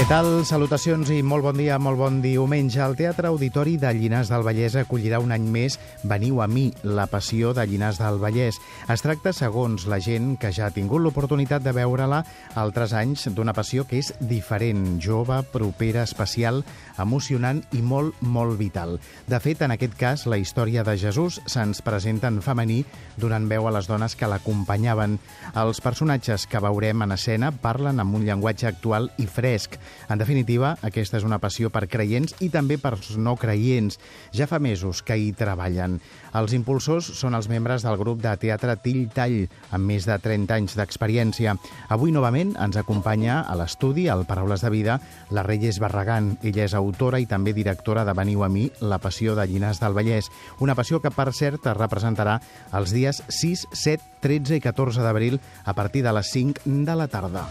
Què tal? Salutacions i molt bon dia, molt bon diumenge. El Teatre Auditori de Llinars del Vallès acollirà un any més Veniu a mi, la passió de Llinars del Vallès. Es tracta, segons la gent que ja ha tingut l'oportunitat de veure-la altres anys, d'una passió que és diferent, jove, propera, especial, emocionant i molt, molt vital. De fet, en aquest cas, la història de Jesús se'ns presenta en femení donant veu a les dones que l'acompanyaven. Els personatges que veurem en escena parlen amb un llenguatge actual i fresc, en definitiva, aquesta és una passió per creients i també per no creients. Ja fa mesos que hi treballen. Els impulsors són els membres del grup de teatre Till Tall, amb més de 30 anys d'experiència. Avui, novament, ens acompanya a l'estudi, al Paraules de Vida, la Reyes Barragán. Ella és autora i també directora de Veniu a mi, La passió de Llinars del Vallès. Una passió que, per cert, es representarà els dies 6, 7, 13 i 14 d'abril a partir de les 5 de la tarda.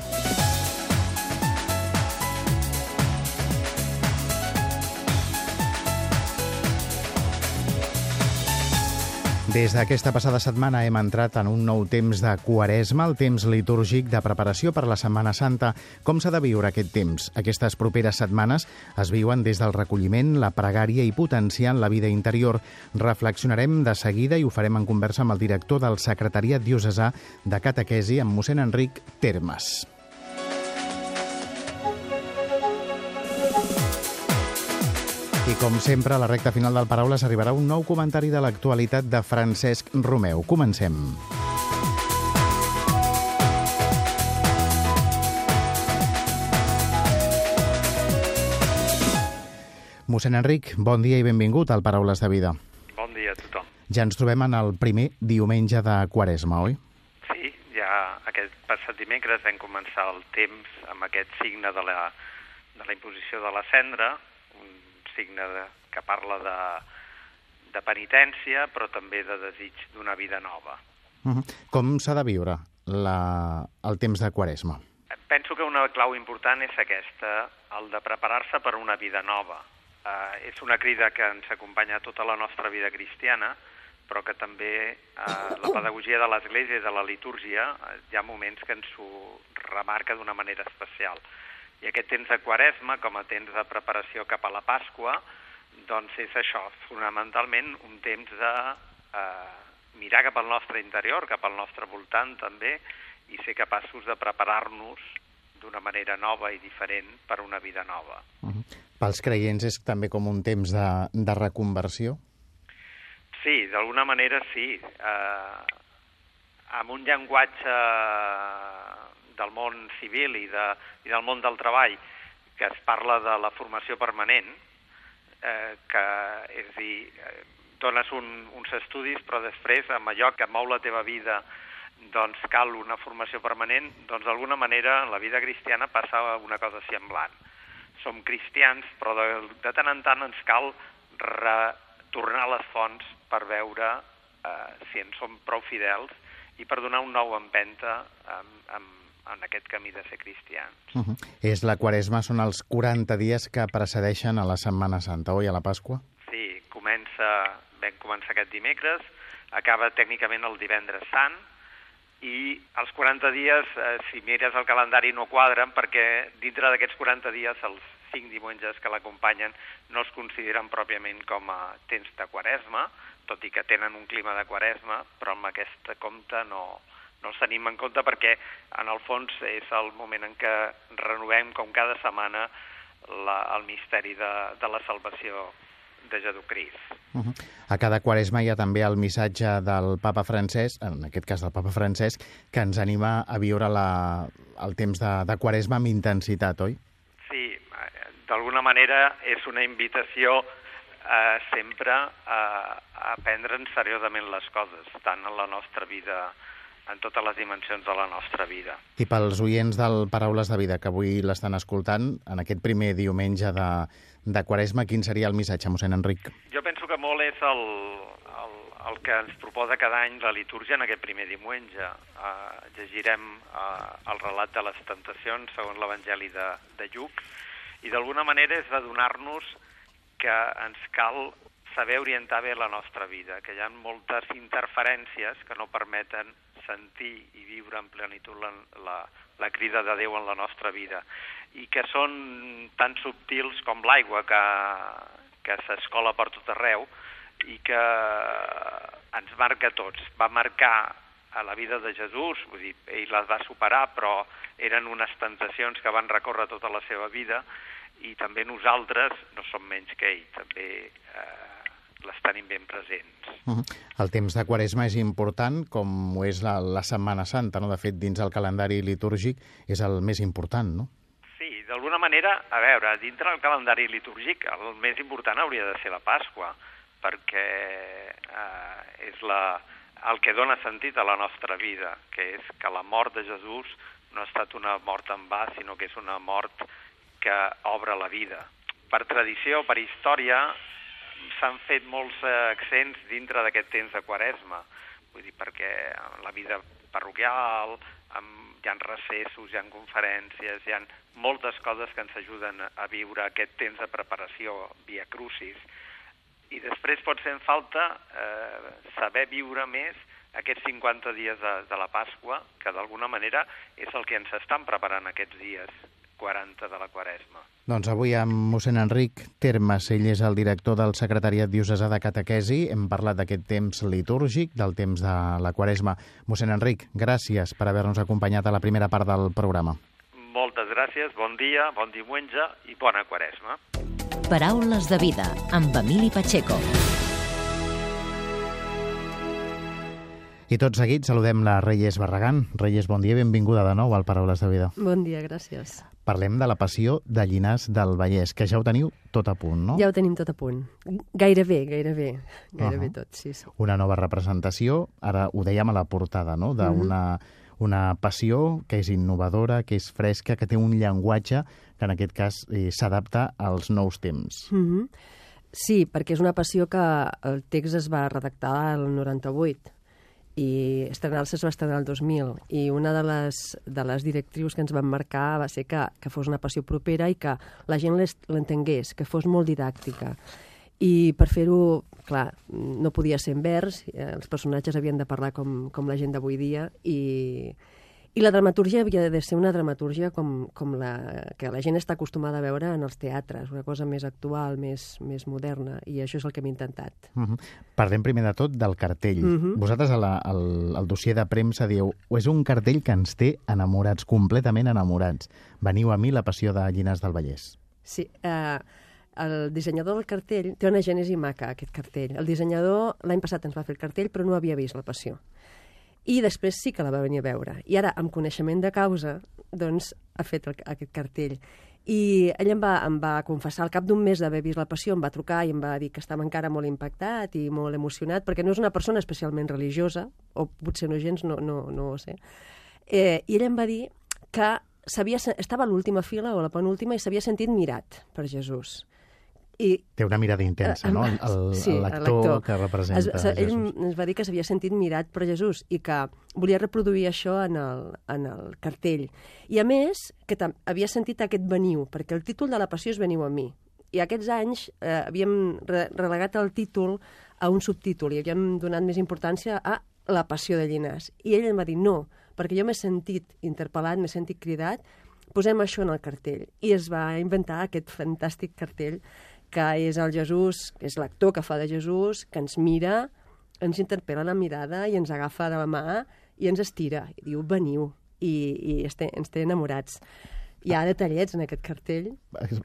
Des d'aquesta passada setmana hem entrat en un nou temps de quaresma, el temps litúrgic de preparació per la Setmana Santa. Com s'ha de viure aquest temps? Aquestes properes setmanes es viuen des del recolliment, la pregària i potenciant la vida interior. Reflexionarem de seguida i ho farem en conversa amb el director del Secretariat Diocesà de Catequesi, amb mossèn Enric Termes. I com sempre, a la recta final del Paraules arribarà un nou comentari de l'actualitat de Francesc Romeu. Comencem. Mossèn Enric, bon dia i benvingut al Paraules de Vida. Bon dia a tothom. Ja ens trobem en el primer diumenge de Quaresma, oi? Sí, ja aquest passat dimecres vam començar el temps amb aquest signe de la, de la imposició de la cendra, signe de, que parla de, de penitència, però també de desig d'una vida nova. -huh. Com s'ha de viure la, el temps de Quaresma? Penso que una clau important és aquesta, el de preparar-se per una vida nova. Uh, és una crida que ens acompanya tota la nostra vida cristiana, però que també uh, la pedagogia de l'Església i de la litúrgia uh, hi ha moments que ens ho remarca d'una manera especial. I aquest temps de Quaresma, com a temps de preparació cap a la Pasqua, doncs és això, fonamentalment un temps de eh, mirar cap al nostre interior, cap al nostre voltant també, i ser capaços de preparar-nos d'una manera nova i diferent per una vida nova. Uh -huh. Pels creients és també com un temps de, de reconversió? Sí, d'alguna manera sí. Eh, amb un llenguatge del món civil i, de, i del món del treball que es parla de la formació permanent, eh, que és dir, eh, dones un, uns estudis però després amb allò que mou la teva vida doncs cal una formació permanent, doncs d'alguna manera en la vida cristiana passa una cosa semblant. Som cristians, però de, de tant en tant ens cal retornar a les fonts per veure eh, si en som prou fidels i per donar un nou empenta amb, amb, en aquest camí de ser cristians. Uh -huh. És la Quaresma, són els 40 dies que precedeixen a la Setmana Santa, oi, a la Pasqua? Sí, comença, vam començar aquest dimecres, acaba tècnicament el divendres sant, i els 40 dies, eh, si mires el calendari, no quadren perquè dintre d'aquests 40 dies els cinc diumenges que l'acompanyen no es consideren pròpiament com a temps de quaresma, tot i que tenen un clima de quaresma, però amb aquest compte no, no els tenim en compte perquè en el fons és el moment en què renovem com cada setmana la, el misteri de, de la salvació de Jesucrist. Uh -huh. A cada quaresma hi ha també el missatge del papa francès, en aquest cas del papa francès, que ens anima a viure la, el temps de, de quaresma amb intensitat, oi? Sí, d'alguna manera és una invitació eh, sempre a, a prendre'n seriosament les coses, tant en la nostra vida en totes les dimensions de la nostra vida. I pels oients del Paraules de Vida que avui l'estan escoltant, en aquest primer diumenge de, de Quaresma, quin seria el missatge, mossèn Enric? Jo penso que molt és el, el, el que ens proposa cada any la litúrgia en aquest primer diumenge. Uh, llegirem uh, el relat de les tentacions segons l'Evangeli de, de Lluc I d'alguna manera és de donar-nos que ens cal saber orientar bé la nostra vida, que hi ha moltes interferències que no permeten sentir i viure en plenitud la, la, la crida de Déu en la nostra vida i que són tan subtils com l'aigua que, que s'escola per tot arreu i que ens marca tots. Va marcar a la vida de Jesús, vull dir, ell les va superar, però eren unes tentacions que van recórrer tota la seva vida i també nosaltres no som menys que ell, també eh, les tenim ben presents. Uh -huh. El temps de Quaresma és important, com ho és la, la Setmana Santa, no? De fet, dins el calendari litúrgic és el més important, no? Sí, d'alguna manera, a veure, dintre del calendari litúrgic el més important hauria de ser la Pasqua, perquè eh, és la, el que dona sentit a la nostra vida, que és que la mort de Jesús no ha estat una mort en va, sinó que és una mort que obre la vida. Per tradició, per història, s'han fet molts eh, accents dintre d'aquest temps de Quaresma, vull dir, perquè la vida parroquial, amb, hi ha recessos, hi ha conferències, hi ha moltes coses que ens ajuden a viure aquest temps de preparació via crucis, i després pot fer en falta eh, saber viure més aquests 50 dies de, de la Pasqua, que d'alguna manera és el que ens estan preparant aquests dies 40 de la Quaresma. Doncs avui amb mossèn Enric Termes, ell és el director del Secretariat Diocesà de Catequesi. Hem parlat d'aquest temps litúrgic, del temps de la Quaresma. Mossèn Enric, gràcies per haver-nos acompanyat a la primera part del programa. Moltes gràcies, bon dia, bon diumenge i bona Quaresma. Paraules de vida, amb Emili Pacheco. I tot seguit saludem la Reyes Barragán. Reyes, bon dia benvinguda de nou al Paraules de Vida. Bon dia, gràcies. Parlem de la passió de Llinars del Vallès, que ja ho teniu tot a punt, no? Ja ho tenim tot a punt. Gairebé, gairebé, gairebé uh -huh. tot, sí, sí. Una nova representació, ara ho dèiem a la portada, no?, d'una uh -huh. una passió que és innovadora, que és fresca, que té un llenguatge que en aquest cas eh, s'adapta als nous temps. Mm -hmm. Sí, perquè és una passió que el text es va redactar al 98 i estrenar-se es va estrenar el 2000 i una de les, de les directrius que ens van marcar va ser que, que fos una passió propera i que la gent l'entengués, que fos molt didàctica. I per fer-ho, clar, no podia ser en vers, eh, els personatges havien de parlar com, com la gent d'avui dia i, i la dramaturgia havia de ser una dramaturgia com, com la que la gent està acostumada a veure en els teatres, una cosa més actual, més, més moderna, i això és el que hem intentat. Uh -huh. Parlem primer de tot del cartell. Uh -huh. Vosaltres al, al, al dossier de premsa dieu és un cartell que ens té enamorats, completament enamorats. Veniu a mi la passió de Llinars del Vallès. Sí, eh... El dissenyador del cartell té una gènesi maca, aquest cartell. El dissenyador l'any passat ens va fer el cartell, però no havia vist la passió i després sí que la va venir a veure. I ara, amb coneixement de causa, doncs, ha fet el, aquest cartell. I ell em va, em va confessar, al cap d'un mes d'haver vist la passió, em va trucar i em va dir que estava encara molt impactat i molt emocionat, perquè no és una persona especialment religiosa, o potser no gens, no, no, no ho sé. Eh, I ell em va dir que estava a l'última fila o a la penúltima i s'havia sentit mirat per Jesús. I, Té una mirada intensa, uh, no? El, sí, l'actor que representa es, es, Ell ens va dir que s'havia sentit mirat per Jesús i que volia reproduir això en el, en el cartell. I a més, que havia sentit aquest veniu, perquè el títol de la passió és Veniu a mi. I aquests anys eh, havíem re relegat el títol a un subtítol i havíem donat més importància a la passió de Llinàs. I ell em va dir, no, perquè jo m'he sentit interpel·lat, m'he sentit cridat, posem això en el cartell. I es va inventar aquest fantàstic cartell que és el Jesús, que és l'actor que fa de Jesús, que ens mira, ens interpel·la la mirada i ens agafa de la mà i ens estira. I diu, veniu. I, i este, ens té enamorats. Hi ha detallets en aquest cartell.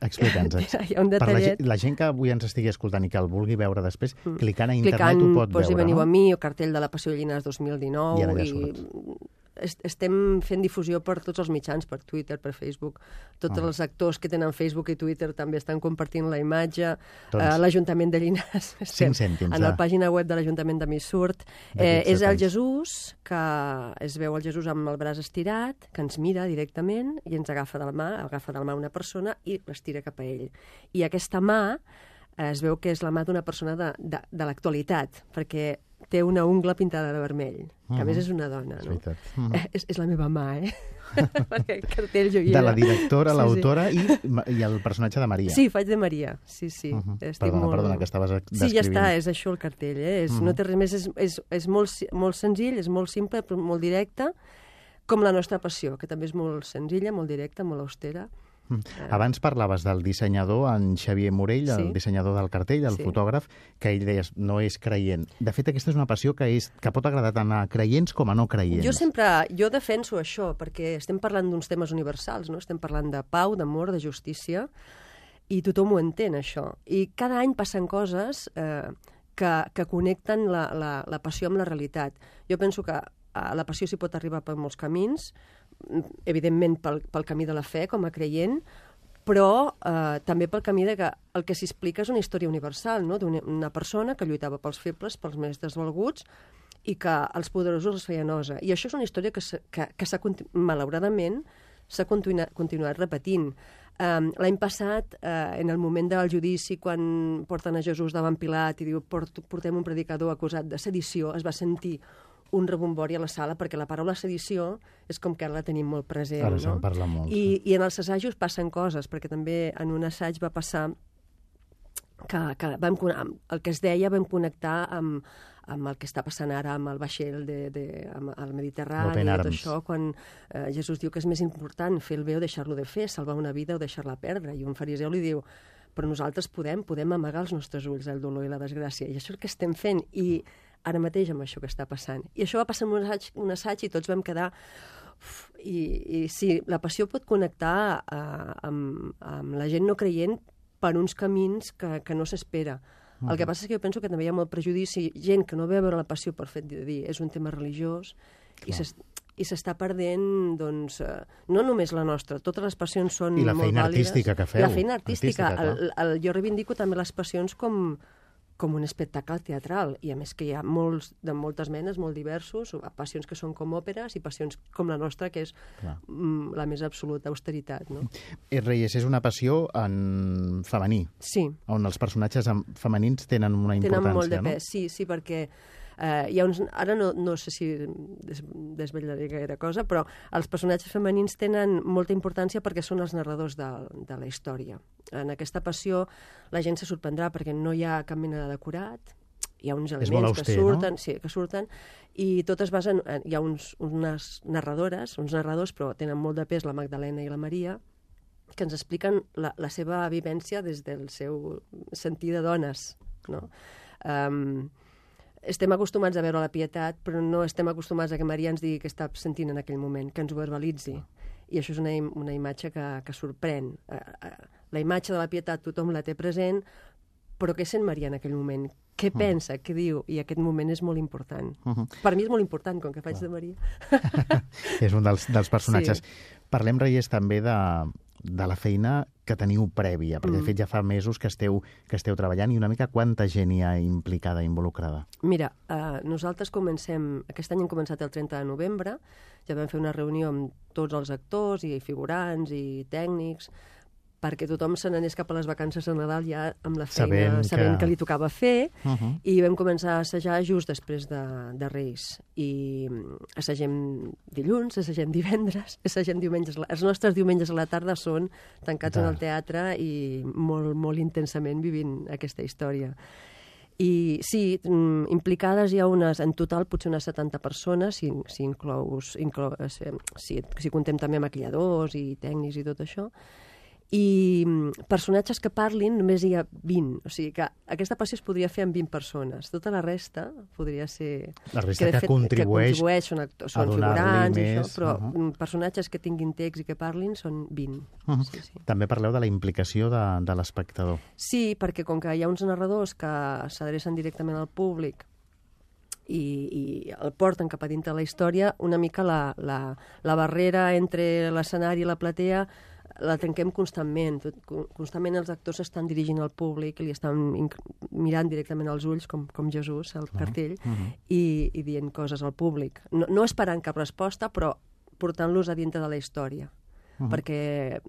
Explica'ns. Hi ha un detallet. Per la, la gent que avui ens estigui escoltant i que el vulgui veure després, mm. clicant a internet clicant, ho pot veure, veniu no? a mi, o cartell de la Passió de Llinars 2019, i, i estem fent difusió per tots els mitjans, per Twitter, per Facebook. Tots ah. els actors que tenen Facebook i Twitter també estan compartint la imatge. Doncs, uh, L'Ajuntament de Llinars, estem cèntims, en la pàgina web de l'Ajuntament de Missurt. Eh, és el Jesús, que es veu el Jesús amb el braç estirat, que ens mira directament i ens agafa de la mà, agafa de la mà una persona i l'estira cap a ell. I aquesta mà eh, es veu que és la mà d'una persona de, de, de l'actualitat, perquè té una ungla pintada de vermell, que a més és una dona, no? És, mm -hmm. és, és la meva mà, eh? perquè el cartell jo hi De era. la directora, Sí, sí. l'autora i, i el personatge de Maria. Sí, faig de Maria, sí, sí. Uh -huh. Estic Perdona, molt... perdona, que estaves Sí, ja descrivint. està, és això el cartell, eh? És, Mhm. No té res més, és, és, és molt, molt senzill, és molt simple, però molt directe, com la nostra passió, que també és molt senzilla, molt directa, molt austera. Abans parlaves del dissenyador, en Xavier Morell, el Sí. dissenyador del cartell, el Sí. fotògraf, que ell deies no és creient. De fet, aquesta és una passió que, és, que pot agradar tant a creients com a no creients. Jo sempre, jo defenso això, perquè estem parlant d'uns temes universals, no? Estem parlant de pau, d'amor, de justícia, i tothom ho entén, això. I cada any passen coses eh, que, que connecten la, la, la passió amb la realitat. Jo penso que a la passió s'hi pot arribar per molts camins, evidentment pel, pel camí de la fe, com a creient, però eh, també pel camí de que el que s'explica és una història universal, no? d'una una persona que lluitava pels febles, pels més desvalguts, i que els poderosos els feia nosa. I això és una història que, que, que s'ha, malauradament, s'ha continuat, continuat repetint. Um, L'any passat, uh, en el moment del judici, quan porten a Jesús davant Pilat i diu "Port- portem un predicador acusat de sedició, es va sentir un rebombori a la sala perquè la paraula sedició és com que ara la tenim molt present. Ara no? parla molt, I, I en els assajos passen coses, perquè també en un assaig va passar que, que vam, el que es deia vam connectar amb, amb el que està passant ara amb el vaixell de, de, amb el Mediterrani i tot això, quan eh, Jesús diu que és més important fer el bé o deixar-lo de fer, salvar una vida o deixar-la perdre. I un fariseu li diu, però nosaltres podem, podem amagar els nostres ulls el dolor i la desgràcia. I això és el que estem fent. I ara mateix amb això que està passant. I això va passar en un assaig, un assaig i tots vam quedar... Uf, i, I sí, la passió pot connectar uh, amb, amb la gent no creient per uns camins que, que no s'espera. El que passa és que jo penso que també hi ha molt prejudici, gent que no ve a veure la passió per fet de dir és un tema religiós s'es- i s'està perdent, doncs, eh, no només la nostra, totes les passions són I la feina vàlides. artística que feu. La feina artística. Artística, clar. el, el, jo reivindico també les passions com, com un espectacle teatral, i a més que hi ha molts, de moltes menes, molt diversos, passions que són com òperes i passions com la nostra, que és Clar. mm, la més absoluta austeritat, no? Eh, Reyes és una passió en femení, Sí, on els personatges en- femenins tenen una tenen importància, molt de no? pes, sí, sí, perquè eh, hi ha uns, ara no, no sé si des, desvetllaré gaire cosa, però els personatges femenins tenen molta importància perquè són els narradors de, de la història. En aquesta passió la gent se sorprendrà perquè no hi ha cap mena de decorat, hi ha uns elements auster, que no? surten, sí, que surten, i totes basen, en- hi ha uns, unes narradores, uns narradors, però tenen molt de pes la Magdalena i la Maria, que ens expliquen la, la seva vivència des del seu sentir de dones, no? Um, estem acostumats a veure la pietat, però no estem acostumats a que Maria ens digui què està sentint en aquell moment, que ens ho verbalitzi. I això és una, im- una imatge que, que sorprèn. Eh, eh, La imatge de la pietat tothom la té present, però què sent Maria en aquell moment? Què pensa, què diu? I aquest moment és molt important. Mhm. Per mi és molt important, com que faig de Maria. és un dels, dels personatges. Parlem, Reyes, també de, de la feina que teniu prèvia, perquè Mm. de fet ja fa mesos que esteu, que esteu treballant i una mica quanta gent hi ha implicada, involucrada. Mira, eh, nosaltres comencem, aquest any hem començat el 30 de novembre, ja vam fer una reunió amb tots els actors i figurants i tècnics, perquè tothom se n'anés cap a les vacances de Nadal ja amb la feina, Sabent sabent, que- que... li tocava fer, Uh -huh. i vam començar a assajar just després de, de Reis. I mm, assagem dilluns, assagem divendres, assagem diumenges. Els nostres diumenges a la tarda són tancats en el teatre i molt, molt intensament vivint aquesta història. I sí, mm, implicades hi ha unes, en total potser unes 70 persones, si, si inclous, inclou, eh, si, si contem també maquilladors i tècnics i tot això, i mm, personatges que parlin només hi ha 20. O sigui que aquesta passió es podria fer amb 20 persones. Tota la resta podria ser... La resta de que fet- contribueix que contribueix són, actors, són figurants i això, però uh-huh. mm, personatges que tinguin text i que parlin són 20. Uh-huh. sí, sí. També parleu de la implicació de, de l'espectador. Sí, perquè com que hi ha uns narradors que s'adrecen directament al públic i, i el porten cap a dintre la història, una mica la, la, la barrera entre l'escenari i la platea la trenquem constantment. Constantment els actors estan dirigint al públic li estan mirant directament als ulls, com, com Jesús, al cartell, Mhm. i, i dient coses al públic. No, no esperant cap resposta, però portant-los a dintre de la història. Mhm. Perquè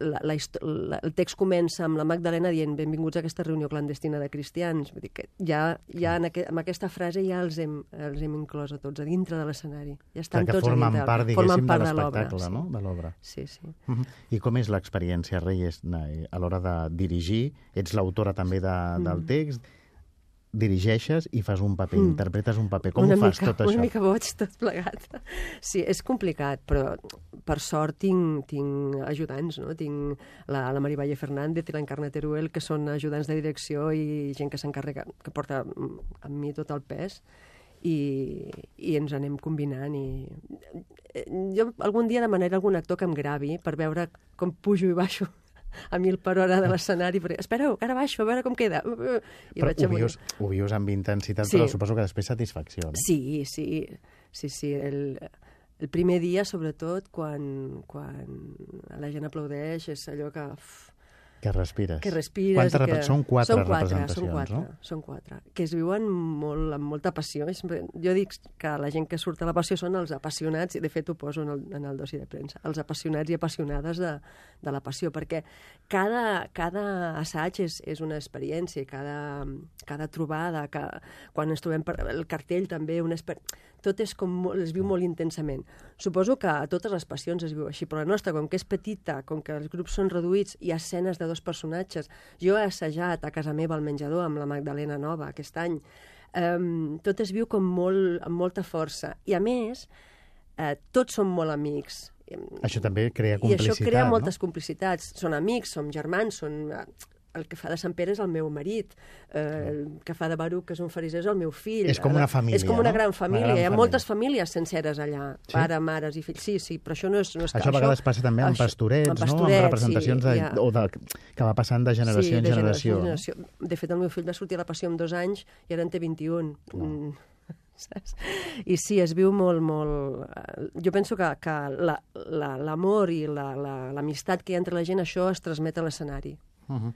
la, la, la, el text comença amb la Magdalena dient benvinguts a aquesta reunió clandestina de cristians. Vull dir que ja, ja en aqu amb aquesta frase ja els hem, els hem inclòs a tots, a dintre de l'escenari. Ja estan que tots a formen dintre. part, formen de part l'obra, l'espectacle, no? De l'obra. Sí, sí. Uh -huh. I com és l'experiència, Reyes, a l'hora de dirigir? Ets l'autora també de, del text, dirigeixes i fas un paper, Mm. interpretes un paper. Com una ho fas, mica, tot això? Una mica boig, tot plegat. Sí, és complicat, però per sort tinc, tinc ajudants, no? Tinc la, la Mari Valle Fernández i l'Encarna Teruel, que són ajudants de direcció i gent que s'encarrega, que porta amb mi tot el pes i, i ens anem combinant i eh, jo algun dia demanaré a algun actor que em gravi per veure com pujo i baixo a mil per hora de l'escenari, perquè espereu, que ara baixo, a veure com queda. I Però ho vius, ho vius amb intensitat, Sí. però suposo que després satisfacció, no? Sí, sí, sí, sí. El, el primer dia, sobretot, quan, quan la gent aplaudeix, és allò que... Uf, Que respires. que respires... Quantes i que... Són quatre són quatre, representacions, són quatre, no? Són quatre, que es viuen molt, amb molta passió. Jo dic que la gent que surt a la passió són els apassionats, i de fet ho poso en el, en el dosi de premsa, els apassionats i apassionades de, de la passió, perquè cada, cada assaig és, és una experiència, i cada, cada trobada, que, quan ens trobem per, el cartell també, una esper... tot és com, molt- es viu molt intensament. Suposo que a totes les passions es viu així, però la nostra, com que és petita, com que els grups són reduïts, ha escenes de dos personatges. Jo he assajat a casa meva al menjador amb la Magdalena Nova aquest any. Um, tot es viu com molt, amb molta força. I a més, eh, tots som molt amics. Això també crea I complicitat, això crea no? moltes complicitats. Són amics, som germans, són... El que fa de Sant Pere és el meu marit, eh, el que fa de Baruc, que és un fariser, és el meu fill. És com una família, És com una no? gran Una família. gran Hi ha família. moltes famílies senceres allà, Sí? pare, mares i fills. Sí, sí, però això no és... No és Això a vegades passa també amb això- pastorets, amb no? Amb pastorets, representacions sí, de, ha- o de, que va passant de generació sí, en de generació. en generació. De fet, el meu fill va sortir a la passió amb dos anys i ara en té 21. Mm. Saps? I sí, es viu molt, molt... eh, Jo penso que, que l'amor la, la, i l'amistat la, l'amistat que hi ha entre la gent, això es transmet a l'escenari. Uh -huh.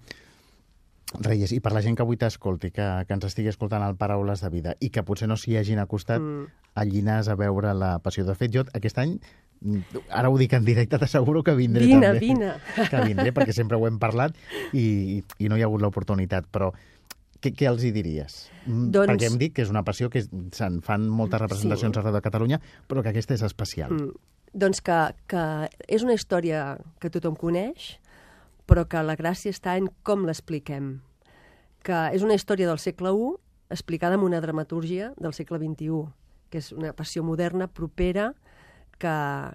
Reyes, i per la gent que avui t'escolti, que, que ens estigui escoltant el Paraules de Vida i que potser no s'hi hagin acostat mm. a Llinars a veure la passió. De fet, jo aquest any, mm, ara ho dic en directe, t'asseguro que vindré Vine, també. vine. Que vindré, perquè sempre ho hem parlat i, i no hi ha hagut l'oportunitat, però què, què els hi diries? Mm, Doncs- Perquè hem dit que és una passió que se'n fan moltes representacions Sí. arreu de Catalunya, però que aquesta és especial. Mm. Doncs que, que és una història que tothom coneix, però que la gràcia està en com l'expliquem. Que és una història del segle I explicada amb una dramatúrgia del segle XXI, que és una passió moderna, propera, que,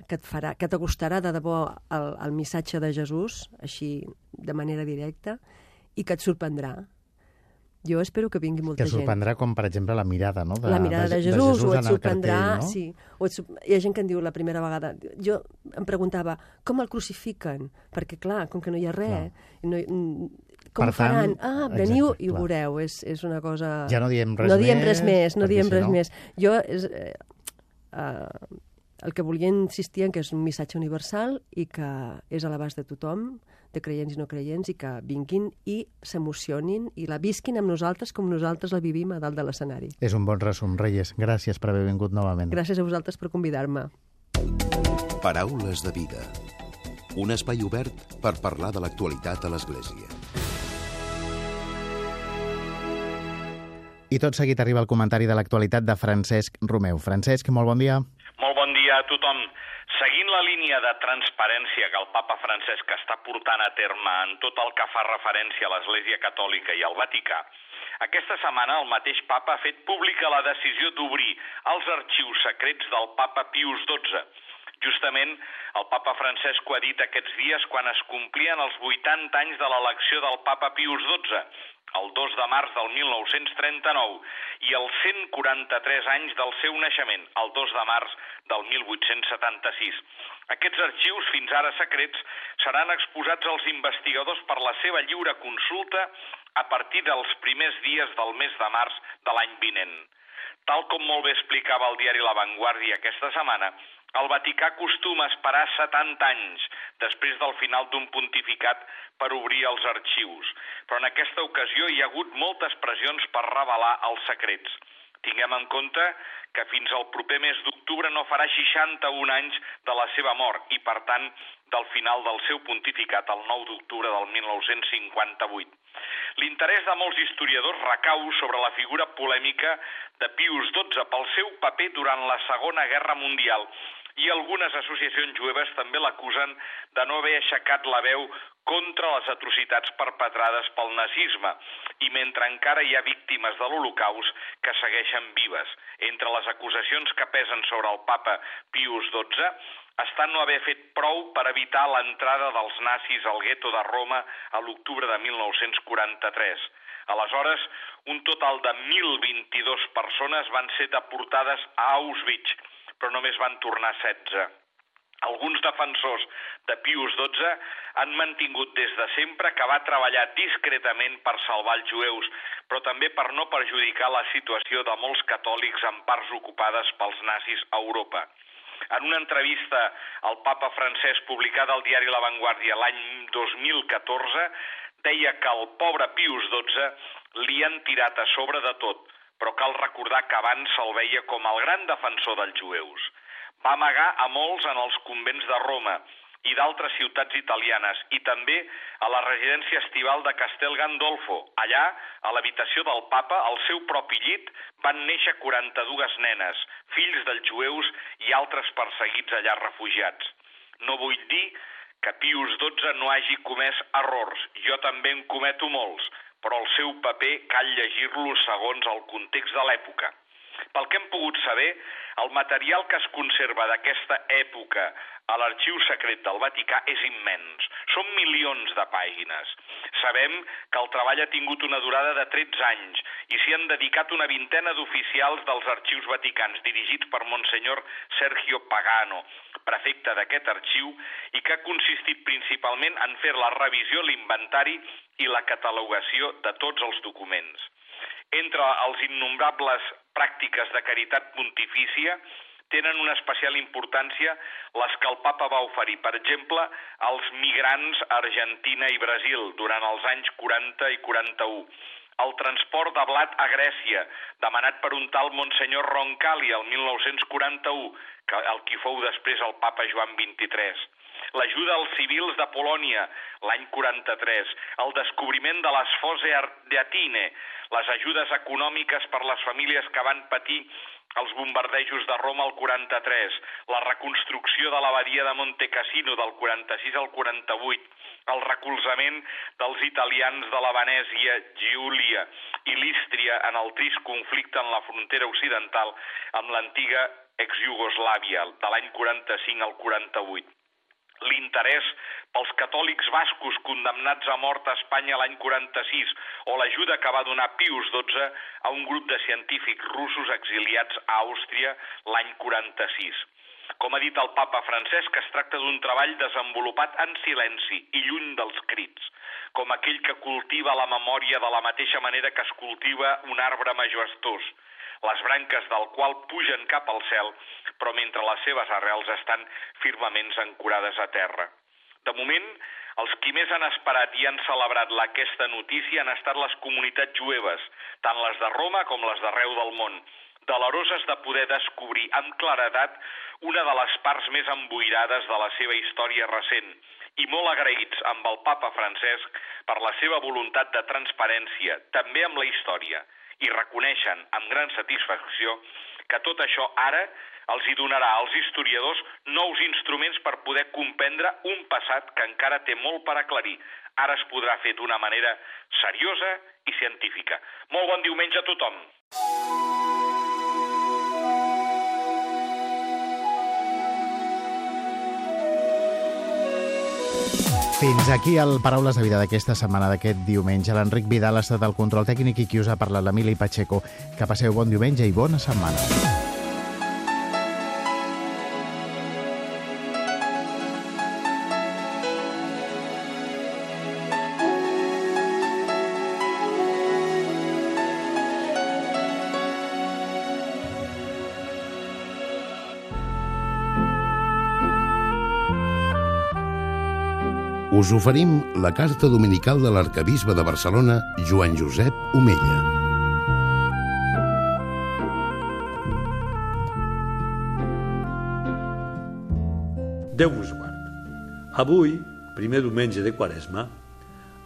que et farà, que t'acostarà de debò el, el missatge de Jesús, així de manera directa, i que et sorprendrà. Jo espero que vingui molta Que gent. sorprendrà com, per exemple, la mirada, no? De, la mirada de, de Jesús, o en et el sorprendrà... cartell, no? sí, o et, hi ha gent que em diu la primera vegada... Jo em preguntava, com el crucifiquen? Perquè, clar, com que no hi ha res, no, com Per faran? tant, ah, exacte, veniu i ho clar. veureu. És, és una cosa... Ja no diem res no diem més, res més, no diem si res no- més. Jo és, eh, eh, el que volia insistir en que és un missatge universal i que és a l'abast de tothom, de creients i no creients, i que vinguin i s'emocionin i la visquin amb nosaltres com nosaltres la vivim a dalt de l'escenari. És un bon resum, Reyes. Gràcies per haver vingut novament. Gràcies a vosaltres per convidar-me. Paraules de vida. Un espai obert per parlar de l'actualitat a l'Església. I tot seguit arriba el comentari de l'actualitat de Francesc Romeu. Francesc, molt bon dia. Molt bon dia a tothom. Seguint la línia de transparència que el papa Francesc està portant a terme en tot el que fa referència a l'Església Catòlica i al Vaticà, aquesta setmana el mateix papa ha fet pública la decisió d'obrir els arxius secrets del papa Pius XII. Justament, el papa Francesc ho ha dit aquests dies quan es complien els 80 anys de l'elecció del papa Pius XII, el 2 de març del 1939, i els 143 anys del seu naixement, el 2 de març del 1876. Aquests arxius, fins ara secrets, seran exposats als investigadors per la seva lliure consulta a partir dels primers dies del mes de març de l'any vinent. Tal com molt bé explicava el diari La Vanguardia aquesta setmana, el Vaticà acostuma a esperar 70 anys després del final d'un pontificat per obrir els arxius, però en aquesta ocasió hi ha hagut moltes pressions per revelar els secrets. Tinguem en compte que fins al proper mes d'octubre no farà 61 anys de la seva mort i, per tant, del final del seu pontificat el 9 d'octubre del 1958. L'interès de molts historiadors recau sobre la figura polèmica de Pius XII pel seu paper durant la Segona Guerra Mundial i algunes associacions jueves també l'acusen de no haver aixecat la veu contra les atrocitats perpetrades pel nazisme i mentre encara hi ha víctimes de l'Holocaust que segueixen vives. Entre les acusacions que pesen sobre el papa Pius XII està no haver fet prou per evitar l'entrada dels nazis al gueto de Roma a l'octubre de 1943. Aleshores, un total de 1.022 persones van ser deportades a Auschwitz, però només van tornar 16. Alguns defensors de Pius XII han mantingut des de sempre que va treballar discretament per salvar els jueus, però també per no perjudicar la situació de molts catòlics en parts ocupades pels nazis a Europa. En una entrevista al papa francès publicada al diari La Vanguardia l'any 2014, deia que el pobre Pius XII li han tirat a sobre de tot, però cal recordar que abans se'l veia com el gran defensor dels jueus. Va amagar a molts en els convents de Roma i d'altres ciutats italianes i també a la residència estival de Castel Gandolfo. Allà, a l'habitació del papa, al seu propi llit, van néixer 42 nenes, fills dels jueus i altres perseguits allà refugiats. No vull dir que Pius XII no hagi comès errors, jo també en cometo molts, però el seu paper cal llegir-lo segons el context de l'època. Pel que hem pogut saber, el material que es conserva d'aquesta època a l'arxiu secret del Vaticà és immens. Són milions de pàgines. Sabem que el treball ha tingut una durada de 13 anys i s'hi han dedicat una vintena d'oficials dels arxius vaticans dirigits per Monsenyor Sergio Pagano, prefecte d'aquest arxiu, i que ha consistit principalment en fer la revisió, l'inventari i la catalogació de tots els documents. Entre els innombrables pràctiques de caritat pontifícia tenen una especial importància les que el papa va oferir, per exemple, als migrants a Argentina i Brasil durant els anys 40 i 41, el transport de blat a Grècia, demanat per un tal Monsenyor Roncalli el 1941, que el qui fou després el papa Joan XXIII, l'ajuda als civils de Polònia l'any 43, el descobriment de les Fose d'Atine, les ajudes econòmiques per les famílies que van patir els bombardejos de Roma al 43, la reconstrucció de l'abadia de Monte Cassino del 46 al 48, el recolzament dels italians de la Venèsia, Giulia i l'Ístria en el trist conflicte en la frontera occidental amb l'antiga ex-Iugoslàvia de l'any 45 al 48 l'interès pels catòlics bascos condemnats a mort a Espanya l'any 46 o l'ajuda que va donar Pius XII a un grup de científics russos exiliats a Àustria l'any 46. Com ha dit el papa Francesc, es tracta d'un treball desenvolupat en silenci i lluny dels crits, com aquell que cultiva la memòria de la mateixa manera que es cultiva un arbre majestuós, les branques del qual pugen cap al cel, però mentre les seves arrels estan firmament ancorades a terra. De moment, els qui més han esperat i han celebrat aquesta notícia han estat les comunitats jueves, tant les de Roma com les d'arreu del món, deleroses de poder descobrir amb claredat una de les parts més emboirades de la seva història recent i molt agraïts amb el papa Francesc per la seva voluntat de transparència, també amb la història, i reconeixen amb gran satisfacció que tot això ara els hi donarà als historiadors nous instruments per poder comprendre un passat que encara té molt per aclarir. Ara es podrà fer d'una manera seriosa i científica. Molt bon diumenge a tothom! Fins aquí el Paraules de Vida d'aquesta setmana, d'aquest diumenge. L'Enric Vidal ha estat el control tècnic i qui us ha parlat, l'Emili Pacheco. Que passeu bon diumenge i bona setmana. Us oferim la carta dominical de l'arcabisbe de Barcelona, Joan Josep Omella. Déu vos guard. Avui, primer diumenge de Quaresma,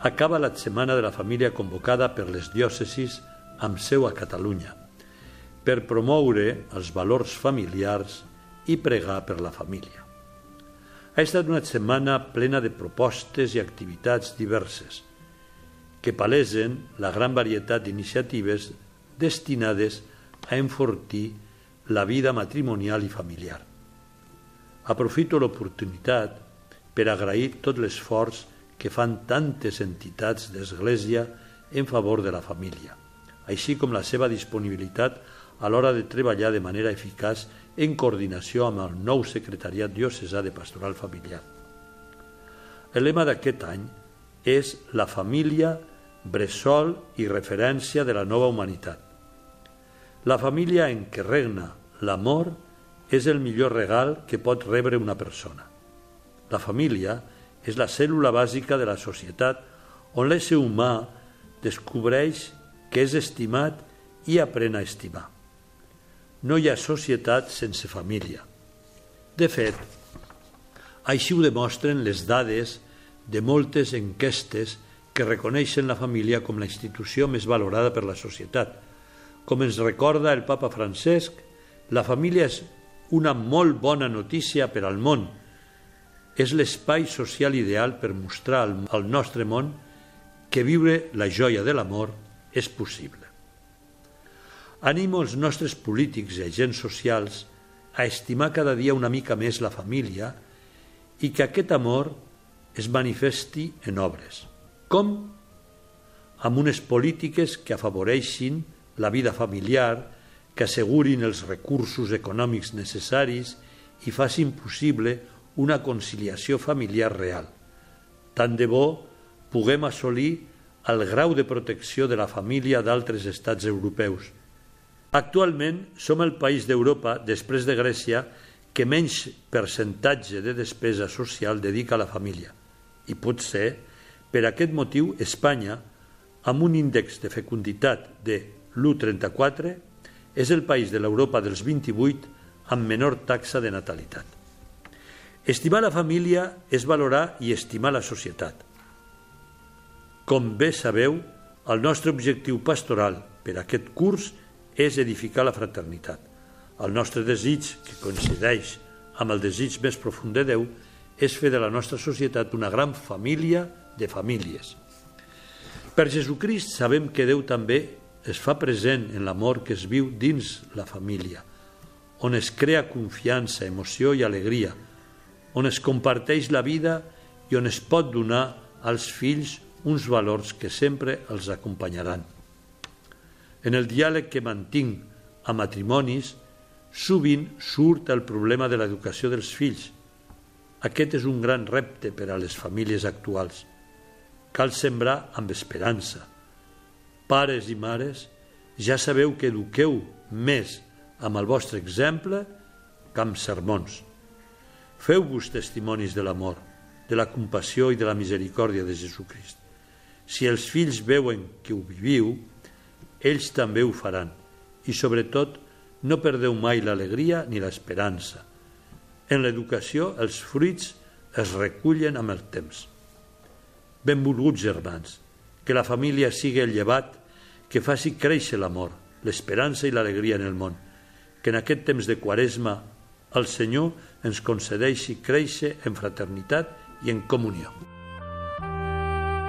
acaba la setmana de la família convocada per les diòcesis amb seu a Catalunya per promoure els valors familiars i pregar per la família. Ha estat una setmana plena de propostes i activitats diverses que palesen la gran varietat d'iniciatives destinades a enfortir la vida matrimonial i familiar. Aprofito l'oportunitat per agrair tot l'esforç que fan tantes entitats d'Església en favor de la família, així com la seva disponibilitat a l'hora de treballar de manera eficaç en coordinació amb el nou secretariat diocesà de pastoral familiar. El lema d'aquest any és la família, bressol i referència de la nova humanitat. La família en què regna l'amor és el millor regal que pot rebre una persona. La família és la cèl·lula bàsica de la societat on l'ésser humà descobreix que és estimat i aprèn a estimar. No hi ha societat sense família. De fet, així ho demostren les dades de moltes enquestes que reconeixen la família com la institució més valorada per la societat. Com ens recorda el papa Francesc, la família és una molt bona notícia per al món. És l'espai social ideal per mostrar al nostre món que viure la joia de l'amor és possible. Animo els nostres polítics i agents socials a estimar cada dia una mica més la família i que aquest amor es manifesti en obres. Com? Amb unes polítiques que afavoreixin la vida familiar, que assegurin els recursos econòmics necessaris i facin possible una conciliació familiar real. Tant de bo puguem assolir el grau de protecció de la família d'altres estats europeus, Actualment som el país d'Europa, després de Grècia, que menys percentatge de despesa social dedica a la família. I potser, per aquest motiu, Espanya, amb un índex de fecunditat de l'1,34, és el país de l'Europa dels 28 amb menor taxa de natalitat. Estimar la família és valorar i estimar la societat. Com bé sabeu, el nostre objectiu pastoral per aquest curs és edificar la fraternitat. El nostre desig, que coincideix amb el desig més profund de Déu, és fer de la nostra societat una gran família de famílies. Per Jesucrist sabem que Déu també es fa present en l'amor que es viu dins la família, on es crea confiança, emoció i alegria, on es comparteix la vida i on es pot donar als fills uns valors que sempre els acompanyaran. En el diàleg que mantinc a matrimonis, sovint surt el problema de l'educació dels fills. Aquest és un gran repte per a les famílies actuals. Cal sembrar amb esperança. Pares i mares, ja sabeu que eduqueu més amb el vostre exemple que amb sermons. Feu-vos testimonis de l'amor, de la compassió i de la misericòrdia de Jesucrist. Si els fills veuen que ho viviu, ells també ho faran. I sobretot, no perdeu mai l'alegria ni l'esperança. En l'educació, els fruits es recullen amb el temps. Benvolguts germans, que la família sigui el llevat que faci créixer l'amor, l'esperança i l'alegria en el món. Que en aquest temps de quaresma el Senyor ens concedeixi créixer en fraternitat i en comunió